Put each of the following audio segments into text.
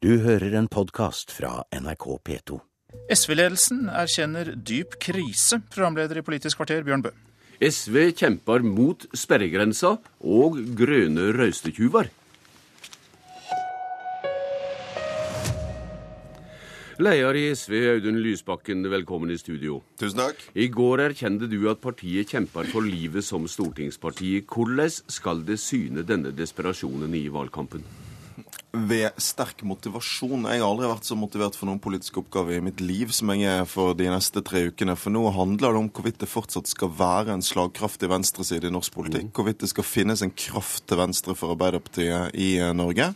Du hører en podkast fra NRK P2. SV-ledelsen erkjenner dyp krise, programleder i Politisk kvarter Bjørn Bø. SV kjemper mot sperregrensa og grønne røystetyver. Leder i SV, Audun Lysbakken, velkommen i studio. Tusen takk. I går erkjente du at partiet kjemper for livet som stortingsparti. Hvordan skal det syne denne desperasjonen i valgkampen? Ved sterk motivasjon. Jeg har aldri vært så motivert for noen politisk oppgave i mitt liv som jeg er for de neste tre ukene. For nå handler det om hvorvidt det fortsatt skal være en slagkraftig venstreside i norsk politikk. Mm. Hvorvidt det skal finnes en kraft til venstre for Arbeiderpartiet i eh, Norge.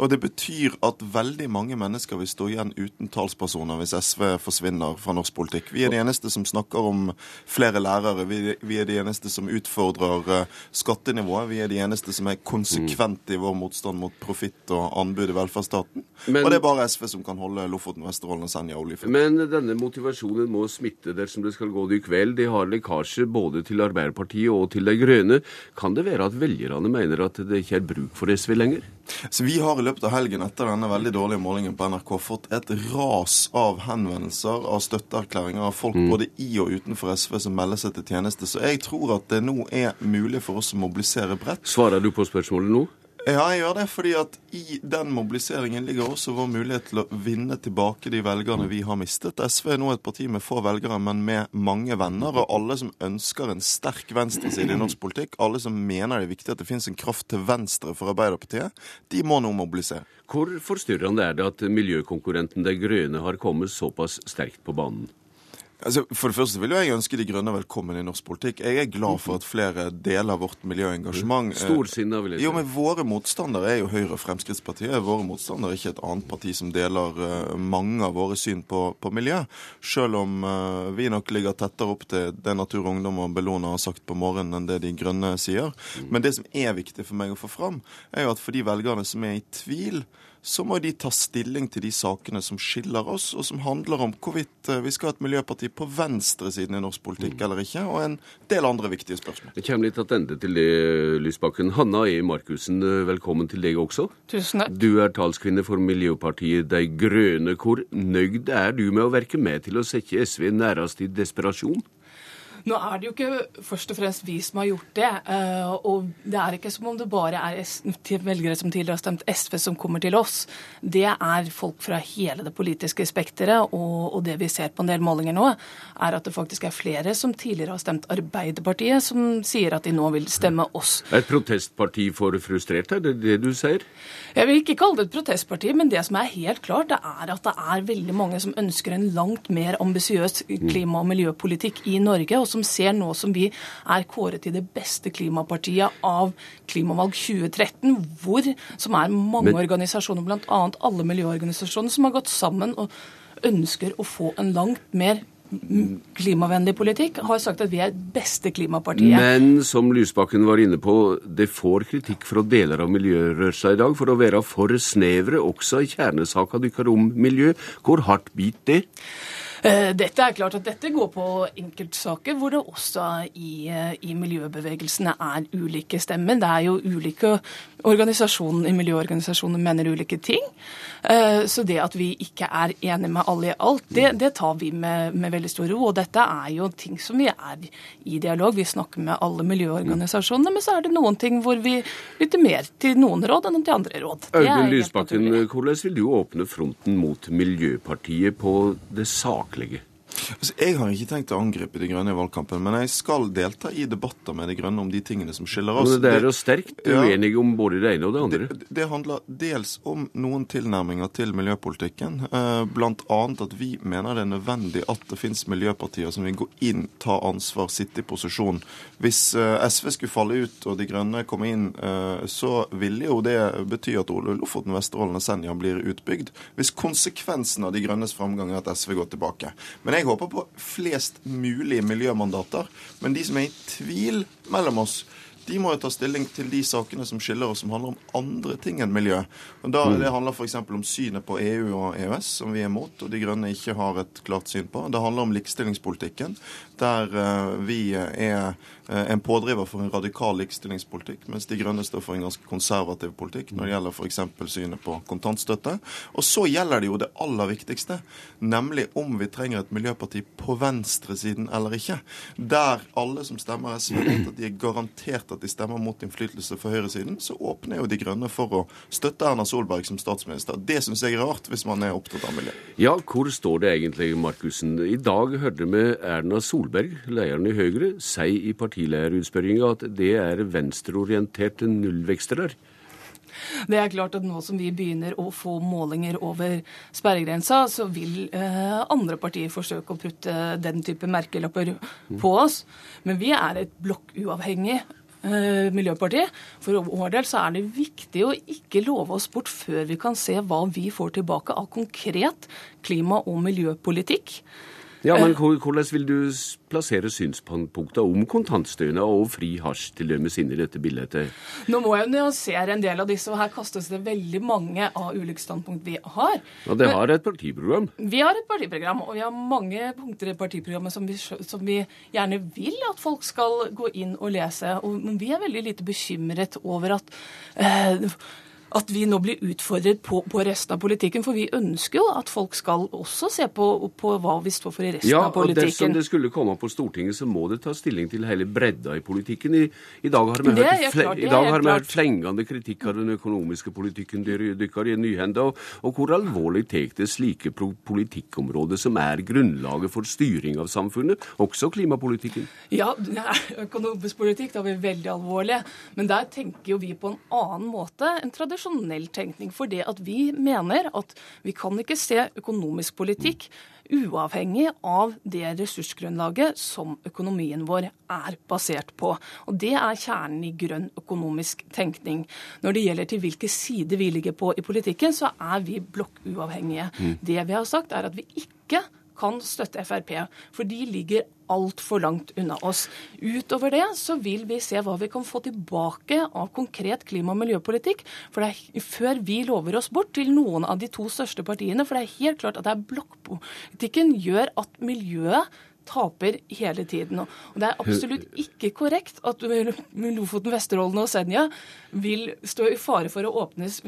Og det betyr at veldig mange mennesker vil stå igjen uten talspersoner hvis SV forsvinner fra norsk politikk. Vi er de eneste som snakker om flere lærere. Vi, er de eneste som utfordrer eh, skattenivået. Vi er de eneste som er konsekvente i vår motstand mot profitt og anbud i velferdsstaten. Men- og det er bare SV som kan holde Lofoten, Vesterålen og Senja oljefritt. Men denne motivasjonen må smitte dersom det skal gå det i kveld. De har lekkasje både til Arbeiderpartiet og til De Grønne. Kan det være at velgerne mener at det ikke er bruk for SV lenger? Så Vi har i løpet av helgen etter denne veldig dårlige målingen på NRK fått et ras av henvendelser, av støtteerklæringer av folk både i og utenfor SV som melder seg til tjeneste. Så jeg tror at det nå er mulig for oss å mobilisere bredt. Svarer du på spørsmålet nå? Ja, jeg gjør det, fordi at i den mobiliseringen ligger også vår mulighet til å vinne tilbake de velgerne vi har mistet. SV er nå et parti med få velgere, men med mange venner. Og alle som ønsker en sterk venstreside i norsk politikk, alle som mener det er viktig at det finnes en kraft til venstre for Arbeiderpartiet, de må nå mobilisere. Hvor forstyrrende er det at miljøkonkurrenten De Grønne har kommet såpass sterkt på banen? Altså, for det første vil jo jeg ønske De Grønne velkommen i norsk politikk. Jeg er glad for at flere deler vårt miljøengasjement. Eh, Storsinna, vil jeg si. Jo, men Våre motstandere er jo Høyre og Fremskrittspartiet. Våre motstandere er ikke et annet parti som deler eh, mange av våre syn på, på miljø. Selv om uh, vi nok ligger tettere opp til det Natur og Ungdom og Bellona har sagt på morgenen enn det De Grønne sier. Men det som er viktig for meg å få fram, er jo at for de velgerne som er i tvil, så må de ta stilling til de sakene som skiller oss, og som handler om hvorvidt eh, vi skal ha et miljøparti på venstresiden i norsk politikk eller ikke, og en del andre viktige spørsmål. Det kommer litt tilbake til det, Lysbakken. Hanna E. Markussen, velkommen til deg også. Tusen takk. Du er talskvinne for Miljøpartiet De Grønne. Hvor nøyd er du med å verke med til å sette SV nærest i desperasjon? Nå er det jo ikke først og fremst vi som har gjort det. eh, Og det er ikke som om det bare er velgere som tidligere har stemt SV som kommer til oss. Det er folk fra hele det politiske spekteret. Og, det vi ser på en del målinger nå, er at det faktisk er flere som tidligere har stemt Arbeiderpartiet, som sier at de nå vil stemme oss. Er Et protestparti for frustrerte, er det det du sier? Jeg vil ikke kalle det et protestparti, men det som er helt klart, det er at det er veldig mange som ønsker en langt mer ambisiøs klima- og miljøpolitikk i Norge, og som ser nå som vi er kåret til det beste klimapartiet av Klimavalg 2013, hvor, som er mange Men- organisasjoner, bl.a. alle miljøorganisasjoner, som har gått sammen og ønsker å få en langt mer klimavennlig politikk, har sagt at vi er beste klimapartiet. Men som Lysbakken var inne på, det får kritikk fra deler av miljørørsla i dag for å være for snevre også i kjernesaka dykker om miljø. Hvor hardt biter det? Eh, Dette er klart at dette går på enkeltsaker hvor det også i, eh, i miljøbevegelsene er ulike stemmer. Det er jo ulike organisasjoner i miljøorganisasjoner mener ulike ting. Eh, Så det at vi ikke er enige med alle i alt, det, det tar vi med, med veldig stor ro. Og dette er jo ting som vi er i dialog. Vi snakker med alle miljøorganisasjonene, men så er det noen ting hvor vi lytter mer til noen råd enn til andre råd. Audun Lysbakken, hvordan vil du åpne fronten mot Miljøpartiet på det saklige? Abklänge. Altså, jeg har ikke tenkt å angripe De Grønne i valgkampen, men jeg skal delta i debatter med De Grønne om de tingene som skiller oss. Men det er jo sterkt uenige om både det ene og det andre. Det, det handler dels om noen tilnærminger til miljøpolitikken. bl.a. blant annet at vi mener det er nødvendig at det finnes miljøpartier som vil gå inn, ta ansvar, sitte i posisjon. Hvis eh, SV skulle falle ut og De Grønne komme inn, eh, så ville jo det bety at Ole Lofoten, Vesterålen og Senja blir utbygd. Hvis konsekvensen av De Grønnes framgang er at SV går tilbake. Men jeg håper på flest mulig miljømandater. Men de som er i tvil mellom oss, De må jo ta stilling til de sakene som skiller oss, som handler om andre ting enn miljø. Og da, Det handler f.eks. om synet på EU og EØS, som vi er mot, og De Grønne ikke har et klart syn på. Det handler om likestillingspolitikken, der uh, vi er uh, en pådriver for en radikal likestillingspolitikk, mens De Grønne står for en ganske konservativ politikk når det gjelder f.eks. synet på kontantstøtte. Og så gjelder det jo det aller viktigste, nemlig om vi trenger et miljøparti på venstresiden eller ikke. Der alle som stemmer SV, vet at de er garantert at de stemmer mot innflytelse for høyresiden, så åpner jo De Grønne for å støtte Erna Solberg som statsminister. Det syns jeg er rart, hvis man er opptatt av miljø. Ja, hvor står det egentlig, Markussen? I dag hørte vi Erna Solberg, lederen i Høyre, si i partilederutspørringa at det er venstreorienterte nullvekster Det er klart at nå som vi begynner å få målinger over sperregrensa, så vil eh, andre partier forsøke å putte den type merkelapper på oss. Men vi er et blokkuavhengig Miljøpartiet. For vår del så er det viktig å ikke love oss bort før vi kan se hva vi får tilbake av konkret klima- og miljøpolitikk. Ja, men Hvordan vil du plassere synspunkter om kontantstønad og fri hasj til dømes inn i dette bildet? Nå må jeg nyansere en del av disse, og her kastes det veldig mange av ulike standpunkt vi har. Ja, Det har et partiprogram? Vi har et partiprogram, og vi har mange punkter i partiprogrammet som vi, som vi gjerne vil at folk skal gå inn og lese. Og, men vi er veldig lite bekymret over at eh, at vi nå blir utfordret på, på, resten av politikken. For vi ønsker jo at folk skal også se på, på hva vi står for i resten ja, av politikken. Ja, og Dersom det skulle komme på Stortinget, så må det ta stilling til hele bredda i politikken. I, i dag har vi hørt, har hørt flengende kritikk av den økonomiske politikken deres i nyhende. Og, og, hvor alvorlig tar det slike politikkområder som er grunnlaget for styring av samfunnet, også klimapolitikken? Ja, økonomisk politikk da er vi veldig alvorlige. Men der tenker jo vi på en annen måte enn tradisjonelt tradisjonell tenkning. For det at vi mener at vi kan ikke se økonomisk politikk uavhengig av det ressursgrunnlaget som økonomien vår er basert på. Og Det er kjernen i grønn økonomisk tenkning. Når det gjelder til hvilke sider vi ligger på i politikken, så er vi blokkuavhengige. Mm. Det vi har sagt, er at vi ikke kan støtte Frp, for de ligger altfor langt unna oss. Utover det så vil vi se hva vi kan få tilbake av konkret klima- og miljøpolitikk. For det er før vi lover oss bort til noen av de to største partiene. For det er helt klart at det er blokkpolitikken gjør at miljøet taper hele tiden. Og det er absolutt ikke korrekt at Lofoten, Vesterålen og Senja vil stå i fare for å åpnes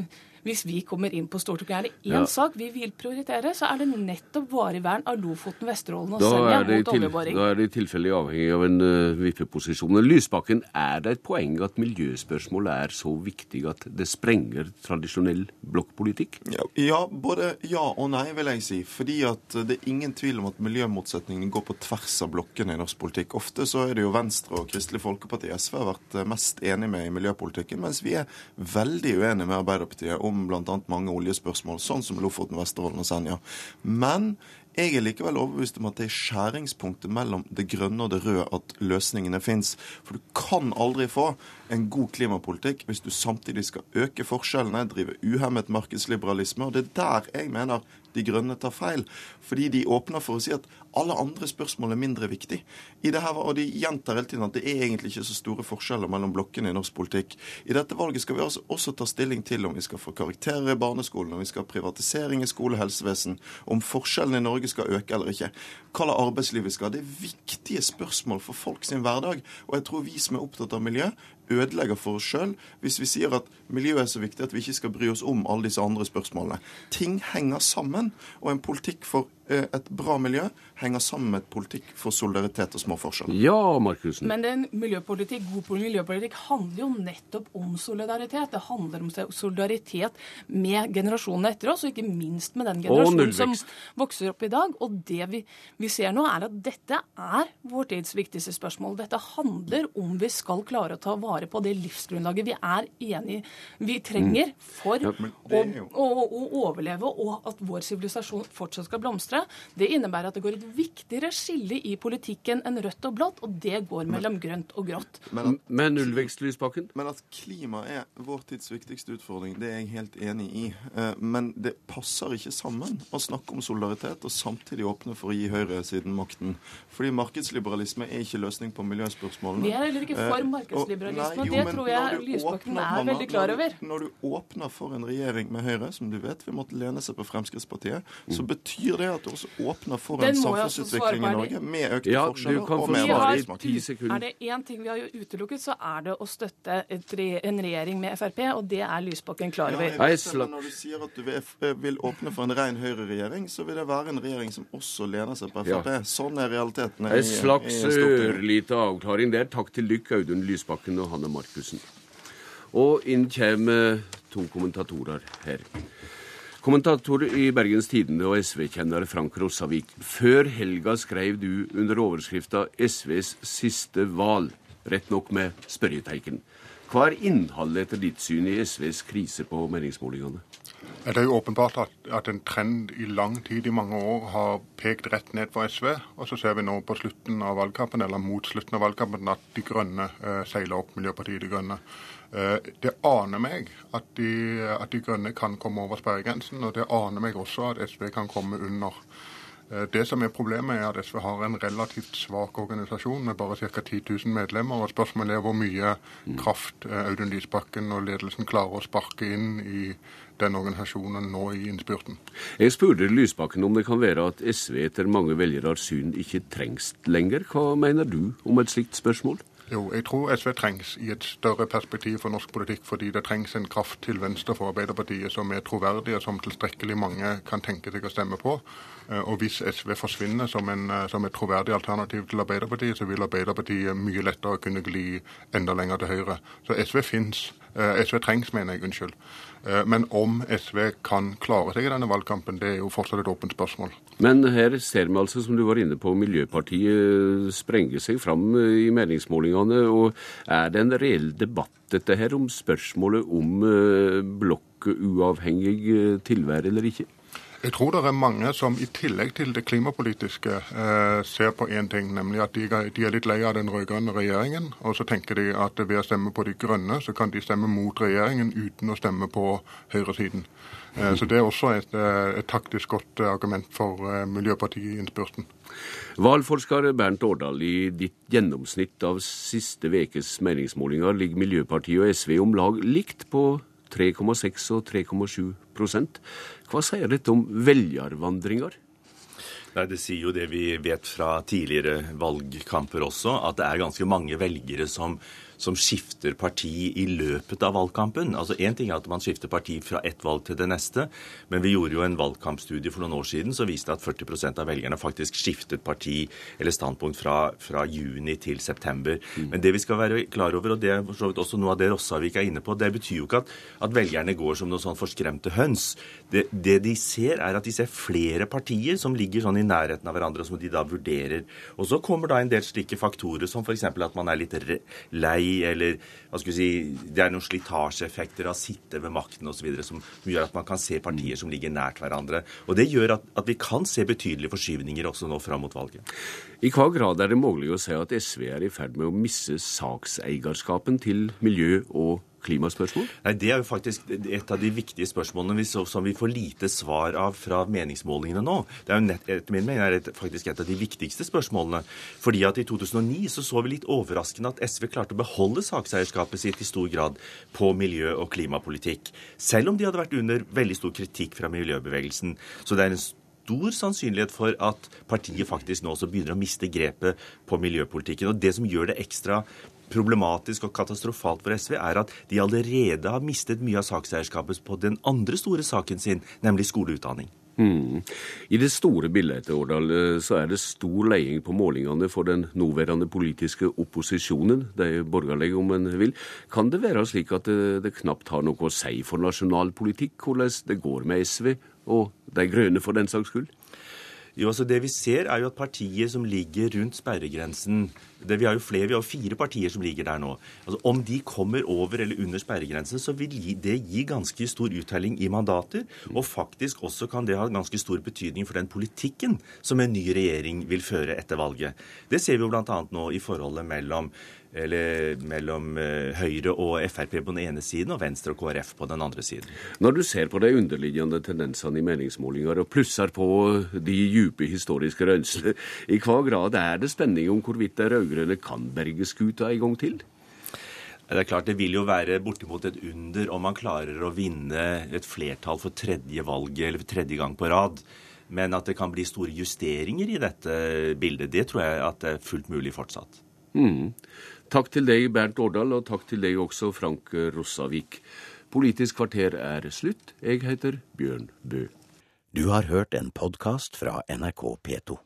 hvis vi kommer inn på Stortinget. Er det én ja. sak vi vil prioritere, så er det nettopp varig vern av Lofoten, Vesterålen og Senja mot oljeboring. Da er det i tilfelle avhengig av en uh, vippeposisjon. Lysbakken, er det et poeng at miljøspørsmål er så viktig at det sprenger tradisjonell blokkpolitikk? Ja, ja, både ja og nei, vil jeg si. Fordi at det er ingen tvil om at miljømotsetningene går på tvers av blokkene i norsk politikk. Ofte så er det jo Venstre og Kristelig Folkeparti SV har vært mest enige med i miljøpolitikken, mens vi er veldig uenige med Arbeiderpartiet om om bl.a. mange oljespørsmål, sånn som Lofoten, Vesterålen og Senja. Men jeg er likevel overbevist om at det er skjæringspunktet mellom det grønne og det røde at løsningene fins. For du kan aldri få en god klimapolitikk hvis du samtidig skal øke forskjellene, drive uhemmet markedsliberalisme. Og det er der jeg mener De Grønne tar feil. Fordi de åpner for å si at alle andre spørsmål er mindre viktig. I det her, og De gjentar hele tiden at det er egentlig ikke så store forskjeller mellom blokkene i norsk politikk. I dette valget skal vi altså også ta stilling til om vi skal få karakterer i barneskolen, om vi skal ha privatisering i skole og helsevesen, om forskjellene i Norge skal øke eller ikke, hva slags arbeidsliv vi skal ha. Det er viktige spørsmål for folk sin hverdag. Og jeg tror vi som er opptatt av miljø, ødelegger for oss sjøl hvis vi sier at miljøet er så viktig at vi ikke skal bry oss om alle disse andre spørsmålene. Ting henger sammen, og en politikk for et bra miljø henger sammen med et politikk for solidaritet og små forskjeller. Ja, Markusen. Men en miljøpolitikk, god miljøpolitikk handler jo nettopp om solidaritet. Det handler om solidaritet med generasjonene etter oss, og ikke minst med den generasjonen som vokser opp i dag. Og det vi, vi ser nå, er at dette er vår tids viktigste spørsmål. Dette handler om vi skal klare å ta vare på det livsgrunnlaget vi er enig vi trenger for ja, å, å, å, overleve og at vår sivilisasjon fortsatt skal blomstre. Det innebærer at det går et viktigere skille i politikken enn rødt og blått, og det går mellom grønt og grått. Men, men nullvekstlyspakken? Men at klima er vår tids viktigste utfordring, det er jeg helt enig i. Eh, men det passer ikke sammen å snakke om solidaritet og samtidig åpne for å gi høyresiden makten. Fordi markedsliberalisme er ikke løsning på miljøspørsmålene. Vi er heller ikke for eh, markedsliberalisme. Nei, og Det tror jeg Lysbakken er veldig klar over. Når, når, du åpner for en regjering med Høyre, som du vet vi måtte lene seg på Fremskrittspartiet, så mm. betyr det at du også åpner for en samfunnsutvikling i Norge med økte ja, forskjeller og mer arbeidsmakt. Er det én ting vi har utelukket, så er det å støtte en regjering med Frp, og det er Lysbakken klar over. Ja, når du sier at du vil, vil åpne for en ren høyreregjering, så vil det være en regjering som også lener seg på Frp. Ja. Sånn er realiteten. En slags ørlite avklaring der. Takk til dykk, Audun Lysbakken og Hanne Markussen. Og inn kommer to kommentatorer her. Kommentator i Bergens Tidende og SV-kjenner Frank Rossavik. Før helga skrev du under overskrifta 'SVs siste val', rett nok med spørreteiken. Hva er innholdet etter ditt syn i SVs krise på meningsmålingene? Det er jo åpenbart at, at, en trend i lang tid, i mange år, har pekt rett ned for SV. Og så ser vi nå på slutten av valgkampen, eller mot slutten av valgkampen at De Grønne eh, seiler opp, Miljøpartiet De Grønne. Eh, det aner meg at de, at de Grønne kan komme over sperregrensen, og det aner meg også at SV kan komme under. Det som er Problemet er at SV har en relativt svak organisasjon med bare ca. 10 000 medlemmer. og Spørsmålet er hvor mye kraft eh, Audun Lysbakken og ledelsen klarer å sparke inn i den organisasjonen nå i innspurten. Jeg spurte Lysbakken om det kan være at SV etter mange velgeres syn ikke trengs lenger. Hva mener du om et slikt spørsmål? Jo, jeg tror SV trengs i et større perspektiv for norsk politikk, fordi det trengs en kraft til venstre for Arbeiderpartiet som er troverdig, og som tilstrekkelig mange kan tenke seg å stemme på. Eh, og hvis SV forsvinner som, en, eh, som et troverdig alternativ til Arbeiderpartiet, så vil Arbeiderpartiet mye lettere kunne gli enda lenger til høyre. Så SV fins. Eh, SV trengs, mener jeg. Unnskyld. Eh, men om SV kan klare seg i denne valgkampen, det er jo fortsatt et åpent spørsmål. Men her ser vi altså, som du var inne på, Miljøpartiet sprenge seg fram i meningsmålingene. og Er det en reell debatt dette her om spørsmålet om eh, blokkuavhengig tilvære tilvær eller ikke? Jeg tror det er mange som i tillegg til det klimapolitiske eh, ser på én ting, nemlig at de, er litt lei av den rød-grønne regjeringen. Og så tenker de at ved å stemme på de grønne, så kan de stemme mot regjeringen uten å stemme på høyresiden. Eh, så det er også et, eh, et taktisk godt argument for eh, Miljøpartiet i innspurten. Valgforsker Bernt Årdal, i ditt gjennomsnitt av siste vekes meningsmålinger ligger Miljøpartiet og SV om lag likt på 3,6 og 3,7% Hva sier dette om velgervandringer? Nei, Det sier jo det vi vet fra tidligere valgkamper også, at det er ganske mange velgere som som skifter parti i løpet av valgkampen. Altså Én ting er at man skifter parti fra ett valg til det neste, men vi gjorde jo en valgkampstudie for noen år siden som viste at 40% av velgerne faktisk skiftet parti eller standpunkt fra, fra juni til september. Mm. Men det vi skal være klar over, og det er også noe av det Rossavik er inne på, det betyr jo ikke at, at velgerne går som noen sånn forskremte høns. Det, det, de ser, er at de ser flere partier som ligger sånn i nærheten av hverandre, som de da vurderer. Og så kommer da en del slike faktorer som f.eks. at man er litt lei eller hva skal vi si, det er noen slitasjeeffekter av å sitte ved makten osv. Som, gjør at man kan se partier som ligger nært hverandre. Og Det gjør at, at vi kan se betydelige forskyvninger også nå fram mot valget. I hva grad er det mulig å si at SV er i ferd med å misse sakseierskapen til miljø og klimaspørsmål? Nei, Det er jo faktisk et av de viktige spørsmålene som vi får lite svar av fra meningsmålingene nå. Det er jo nett, etter min mening er det faktisk et av de viktigste spørsmålene. Fordi at i 2009 så, så vi litt overraskende at SV klarte å beholde sakseierskapet sitt i stor grad på miljø- og klimapolitikk. Selv om de hadde vært under veldig stor kritikk fra miljøbevegelsen. Så det er en stor sannsynlighet for at partiet faktisk nå også begynner å miste grepet på miljøpolitikken. Og Det som gjør det ekstra problematisk og katastrofalt for SV, er at de allerede har mistet mye av sakseierskapet på den andre store saken sin, nemlig skoleutdanning. Mm. I det store bildet Årdal, eh, så er det stor leiing på målingene for den nåværende politiske opposisjonen, de borgerlige om en vil. Kan det være slik at det, det knapt har noe å si for nasjonal politikk hvordan det går med SV og De grønne for den saks skyld? Jo, altså Det vi ser, er jo at partiet som ligger rundt sperregrensen det, Vi har jo flere, vi har fire partier som ligger der nå. Altså Om de kommer over eller under sperregrensen, så vil det gi ganske stor uttelling i mandater. Og faktisk også kan det ha ganske stor betydning for den politikken som en ny regjering vil føre etter valget. Det ser vi jo bl.a. nå i forholdet mellom eller mellom eh, Høyre og Frp på den ene siden og Venstre og KrF på den andre siden. Når du ser på de underliggende tendensene i meningsmålinger og plusser på de dype historiske rønslene, i hva grad er det spenning om hvorvidt de rød-grønne kan berge skuta en gang til? Det er klart det vil jo være bortimot et under om man klarer å vinne et flertall for tredje valget eller for tredje gang på rad. Men at det kan bli store justeringer i dette bildet, det tror jeg at det er fullt mulig fortsatt. Mm. Takk til deg, Bernt Årdal, og takk til deg også, Frank Rossavik. Politisk kvarter er slutt. Jeg heter Bjørn Bø. Du har hørt en podkast fra NRK P2.